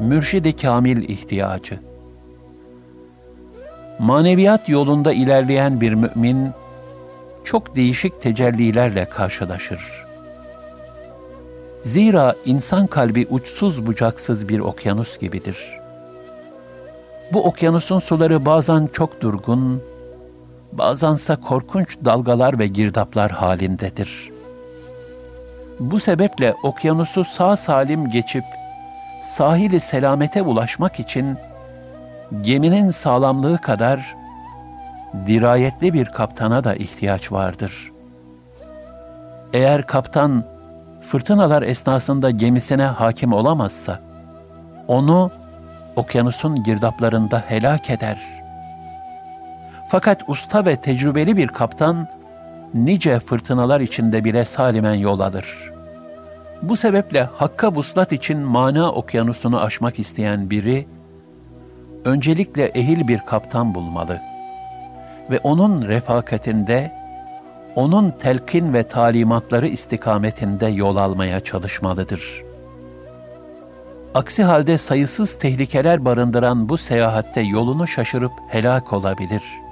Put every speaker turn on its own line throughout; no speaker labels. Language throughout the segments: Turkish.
Mürşidi Kamil ihtiyacı. Maneviyat yolunda ilerleyen bir mümin çok değişik tecellilerle karşılaşır. Zira insan kalbi uçsuz bucaksız bir okyanus gibidir. Bu okyanusun suları bazen çok durgun, bazense korkunç dalgalar ve girdaplar halindedir. Bu sebeple okyanusu sağ salim geçip sahili selamete ulaşmak için geminin sağlamlığı kadar dirayetli bir kaptana da ihtiyaç vardır. Eğer kaptan fırtınalar esnasında gemisine hakim olamazsa, onu okyanusun girdaplarında helak eder. Fakat usta ve tecrübeli bir kaptan, nice fırtınalar içinde bile salimen yol alır.'' Bu sebeple hakka vuslat için mana okyanusunu aşmak isteyen biri, öncelikle ehil bir kaptan bulmalı ve onun refakatinde, onun telkin ve talimatları istikametinde yol almaya çalışmalıdır. Aksi halde sayısız tehlikeler barındıran bu seyahatte yolunu şaşırıp helak olabilir.''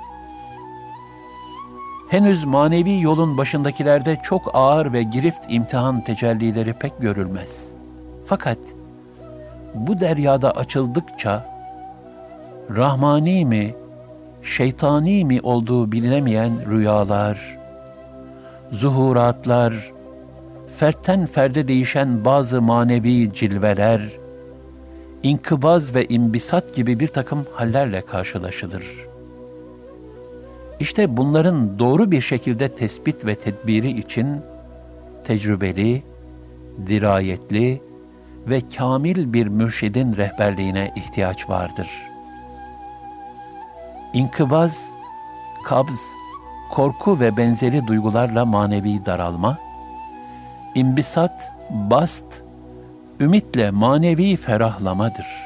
Henüz manevi yolun başındakilerde çok ağır ve girift imtihan tecellileri pek görülmez. Fakat bu deryada açıldıkça rahmani mi, şeytani mi olduğu bilinemeyen rüyalar, zuhuratlar, fertten ferde değişen bazı manevi cilveler, inkıbaz ve imbisat gibi bir takım hallerle karşılaşılır.'' İşte bunların doğru bir şekilde tespit ve tedbiri için tecrübeli, dirayetli ve kamil bir mürşidin rehberliğine ihtiyaç vardır. İnkıbaz, kabz, korku ve benzeri duygularla manevi daralma, imbisat, bast, ümitle manevi ferahlamadır.''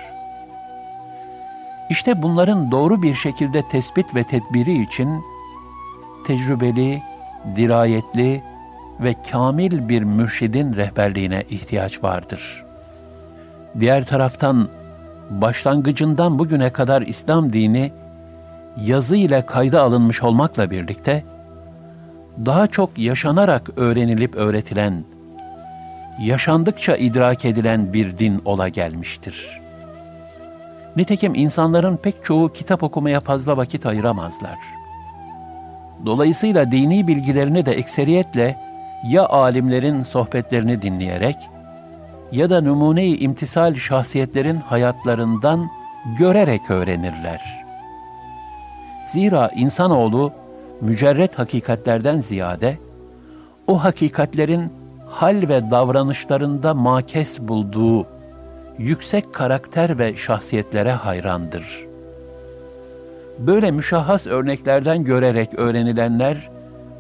İşte bunların doğru bir şekilde tespit ve tedbiri için tecrübeli, dirayetli ve kamil bir mürşidin rehberliğine ihtiyaç vardır. Diğer taraftan başlangıcından bugüne kadar İslam dini yazı ile kayda alınmış olmakla birlikte daha çok yaşanarak öğrenilip öğretilen, yaşandıkça idrak edilen bir din ola gelmiştir.'' Nitekim insanların pek çoğu kitap okumaya fazla vakit ayıramazlar. Dolayısıyla dini bilgilerini de ekseriyetle ya alimlerin sohbetlerini dinleyerek ya da numune-i imtisal şahsiyetlerin hayatlarından görerek öğrenirler. Zira insanoğlu mücerret hakikatlerden ziyade o hakikatlerin hal ve davranışlarında makes bulduğu yüksek karakter ve şahsiyetlere hayrandır. Böyle müşahhas örneklerden görerek öğrenilenler,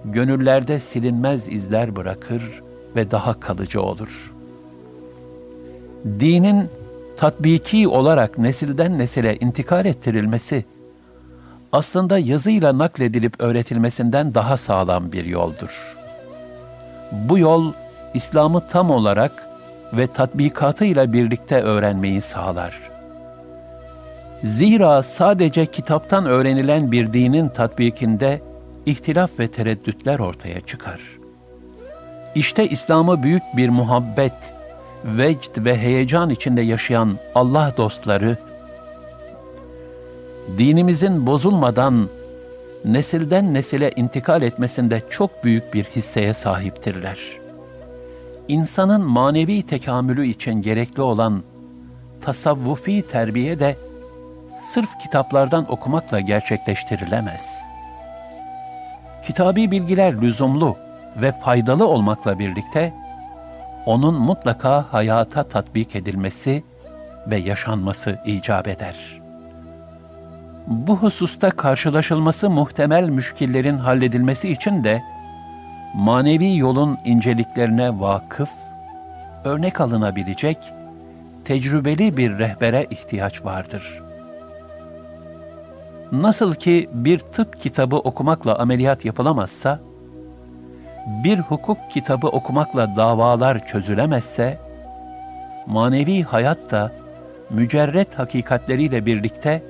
gönüllerde silinmez izler bırakır ve daha kalıcı olur. Dinin tatbiki olarak nesilden nesile intikal ettirilmesi, aslında yazıyla nakledilip öğretilmesinden daha sağlam bir yoldur. Bu yol, İslam'ı tam olarak ve tatbikatıyla birlikte öğrenmeyi sağlar. Zira sadece kitaptan öğrenilen bir dinin tatbikinde ihtilaf ve tereddütler ortaya çıkar. İşte İslam'ı büyük bir muhabbet, vecd ve heyecan içinde yaşayan Allah dostları, dinimizin bozulmadan nesilden nesile intikal etmesinde çok büyük bir hisseye sahiptirler.'' İnsanın manevi tekamülü için gerekli olan tasavvufi terbiye de sırf kitaplardan okumakla gerçekleştirilemez. Kitabi bilgiler lüzumlu ve faydalı olmakla birlikte onun mutlaka hayata tatbik edilmesi ve yaşanması icap eder. Bu hususta karşılaşılması muhtemel müşkillerin halledilmesi için de manevi yolun inceliklerine vakıf, örnek alınabilecek tecrübeli bir rehbere ihtiyaç vardır. Nasıl ki bir tıp kitabı okumakla ameliyat yapılamazsa, bir hukuk kitabı okumakla davalar çözülemezse, manevi hayat da mücerret hakikatleriyle birlikte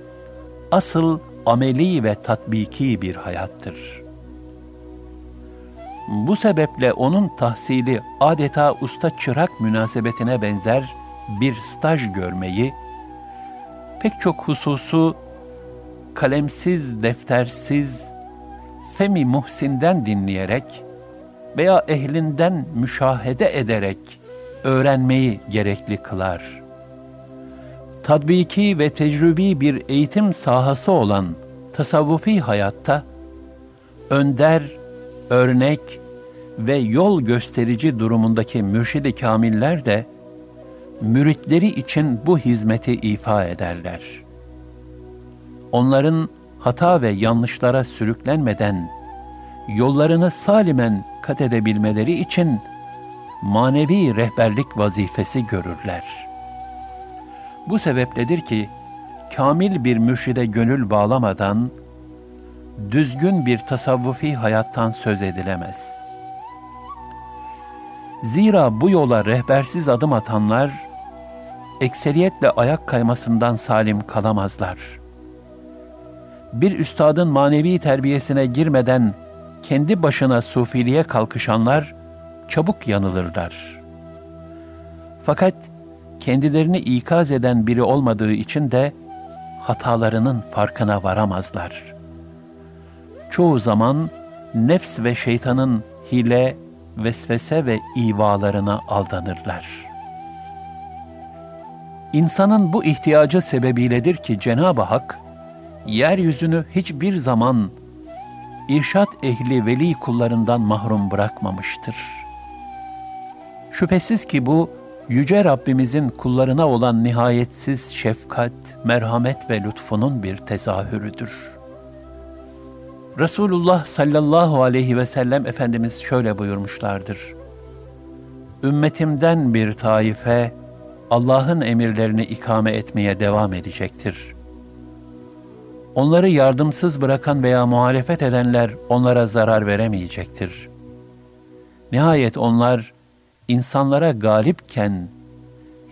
asıl ameli ve tatbiki bir hayattır. Bu sebeple onun tahsili adeta usta çırak münasebetine benzer bir staj görmeyi, pek çok hususu kalemsiz, deftersiz, Femi Muhsin'den dinleyerek veya ehlinden müşahede ederek öğrenmeyi gerekli kılar. Tadbiki ve tecrübi bir eğitim sahası olan tasavvufi hayatta önder, örnek ve yol gösterici durumundaki mürşidi kamiller de müritleri için bu hizmeti ifa ederler. Onların hata ve yanlışlara sürüklenmeden yollarını salimen kat edebilmeleri için manevi rehberlik vazifesi görürler. Bu sebepledir ki kamil bir mürşide gönül bağlamadan düzgün bir tasavvufi hayattan söz edilemez. Zira bu yola rehbersiz adım atanlar ekseriyetle ayak kaymasından salim kalamazlar. Bir üstadın manevi terbiyesine girmeden kendi başına sufiliğe kalkışanlar çabuk yanılırlar. Fakat kendilerini ikaz eden biri olmadığı için de hatalarının farkına varamazlar. Çoğu zaman nefs ve şeytanın hile, vesvese ve ivalarına aldanırlar.'' İnsanın bu ihtiyacı sebebiyledir ki Cenab-ı Hak, yeryüzünü hiçbir zaman irşat ehli veli kullarından mahrum bırakmamıştır. Şüphesiz ki bu, Yüce Rabbimizin kullarına olan nihayetsiz şefkat, merhamet ve lütfunun bir tezahürüdür. Resulullah sallallahu aleyhi ve sellem Efendimiz şöyle buyurmuşlardır. Ümmetimden bir taife, Allah'ın emirlerini ikame etmeye devam edecektir. Onları yardımsız bırakan veya muhalefet edenler onlara zarar veremeyecektir. Nihayet onlar insanlara galipken,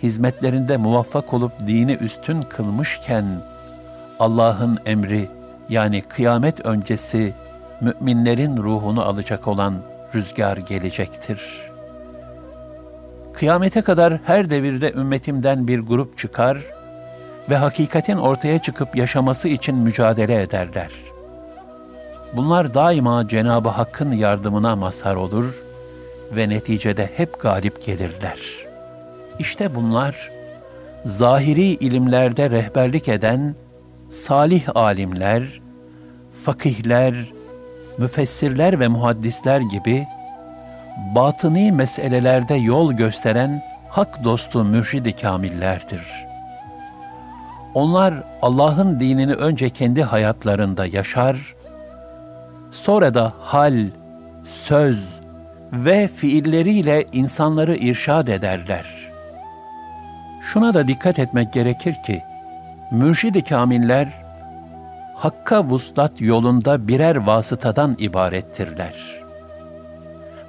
hizmetlerinde muvaffak olup dini üstün kılmışken, Allah'ın emri yani kıyamet öncesi müminlerin ruhunu alacak olan rüzgar gelecektir.'' Kıyamete kadar her devirde ümmetimden bir grup çıkar ve hakikatin ortaya çıkıp yaşaması için mücadele ederler. Bunlar daima Cenab-ı Hakk'ın yardımına mazhar olur ve neticede hep galip gelirler. İşte bunlar zahiri ilimlerde rehberlik eden salih alimler, fakihler, müfessirler ve muhaddisler gibi batıni meselelerde yol gösteren hak dostu mürşidi kamillerdir. Onlar Allah'ın dinini önce kendi hayatlarında yaşar, sonra da hal, söz ve fiilleriyle insanları irşad ederler. Şuna da dikkat etmek gerekir ki, mürşidi kamiller, Hakka vuslat yolunda birer vasıtadan ibarettirler.''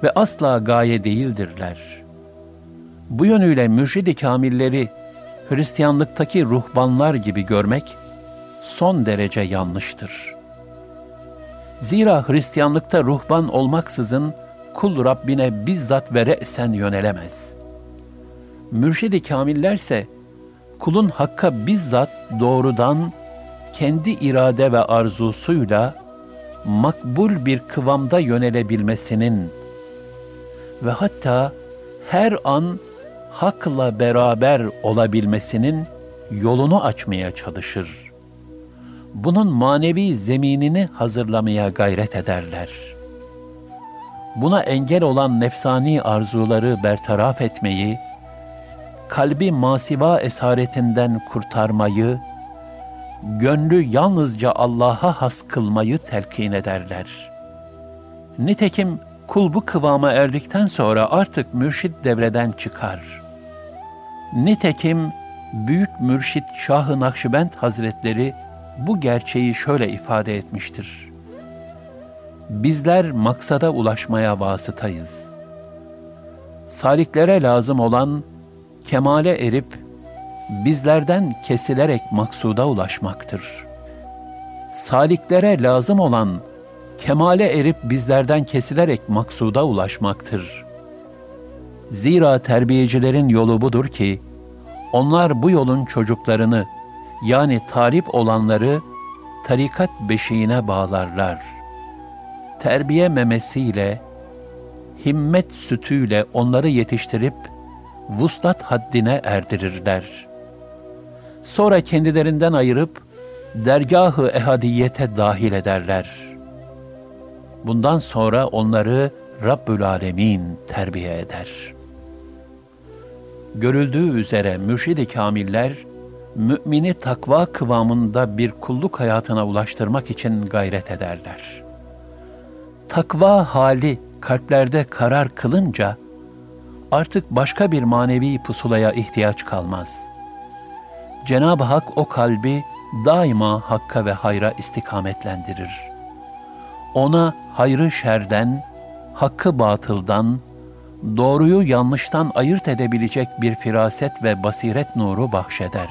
ve asla gaye değildirler. Bu yönüyle mürşidi kamilleri Hristiyanlıktaki ruhbanlar gibi görmek son derece yanlıştır. Zira Hristiyanlıkta ruhban olmaksızın kul Rabbine bizzat ve re'sen yönelemez. Mürşidi kamillerse kulun hakka bizzat doğrudan kendi irade ve arzusuyla makbul bir kıvamda yönelebilmesinin ve hatta her an hakla beraber olabilmesinin yolunu açmaya çalışır. Bunun manevi zeminini hazırlamaya gayret ederler. Buna engel olan nefsani arzuları bertaraf etmeyi, kalbi masiva esaretinden kurtarmayı, gönlü yalnızca Allah'a has kılmayı telkin ederler. Nitekim kul bu kıvama erdikten sonra artık mürşit devreden çıkar. Nitekim büyük mürşit Şah-ı Nakşibend Hazretleri bu gerçeği şöyle ifade etmiştir. Bizler maksada ulaşmaya vasıtayız. Saliklere lazım olan kemale erip bizlerden kesilerek maksuda ulaşmaktır. Saliklere lazım olan kemale erip bizlerden kesilerek maksuda ulaşmaktır. Zira terbiyecilerin yolu budur ki, onlar bu yolun çocuklarını, yani talip olanları tarikat beşiğine bağlarlar. Terbiye memesiyle, himmet sütüyle onları yetiştirip, vuslat haddine erdirirler. Sonra kendilerinden ayırıp, dergahı ehadiyete dahil ederler.'' Bundan sonra onları Rabbül Alemin terbiye eder. Görüldüğü üzere mürşid-i kamiller, mümini takva kıvamında bir kulluk hayatına ulaştırmak için gayret ederler. Takva hali kalplerde karar kılınca, artık başka bir manevi pusulaya ihtiyaç kalmaz. Cenab-ı Hak o kalbi daima hakka ve hayra istikametlendirir.'' ona hayrı şerden, hakkı batıldan, doğruyu yanlıştan ayırt edebilecek bir firaset ve basiret nuru bahşeder.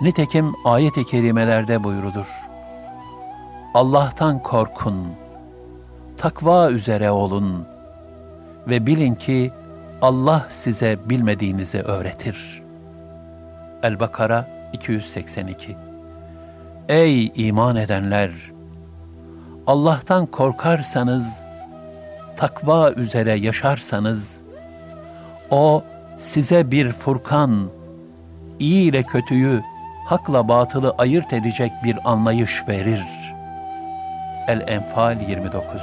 Nitekim ayet-i kerimelerde buyurulur. Allah'tan korkun, takva üzere olun ve bilin ki Allah size bilmediğinizi öğretir. El-Bakara 282 Ey iman edenler! Allah'tan korkarsanız, takva üzere yaşarsanız, O size bir furkan, iyi ile kötüyü, hakla batılı ayırt edecek bir anlayış verir. El-Enfal 29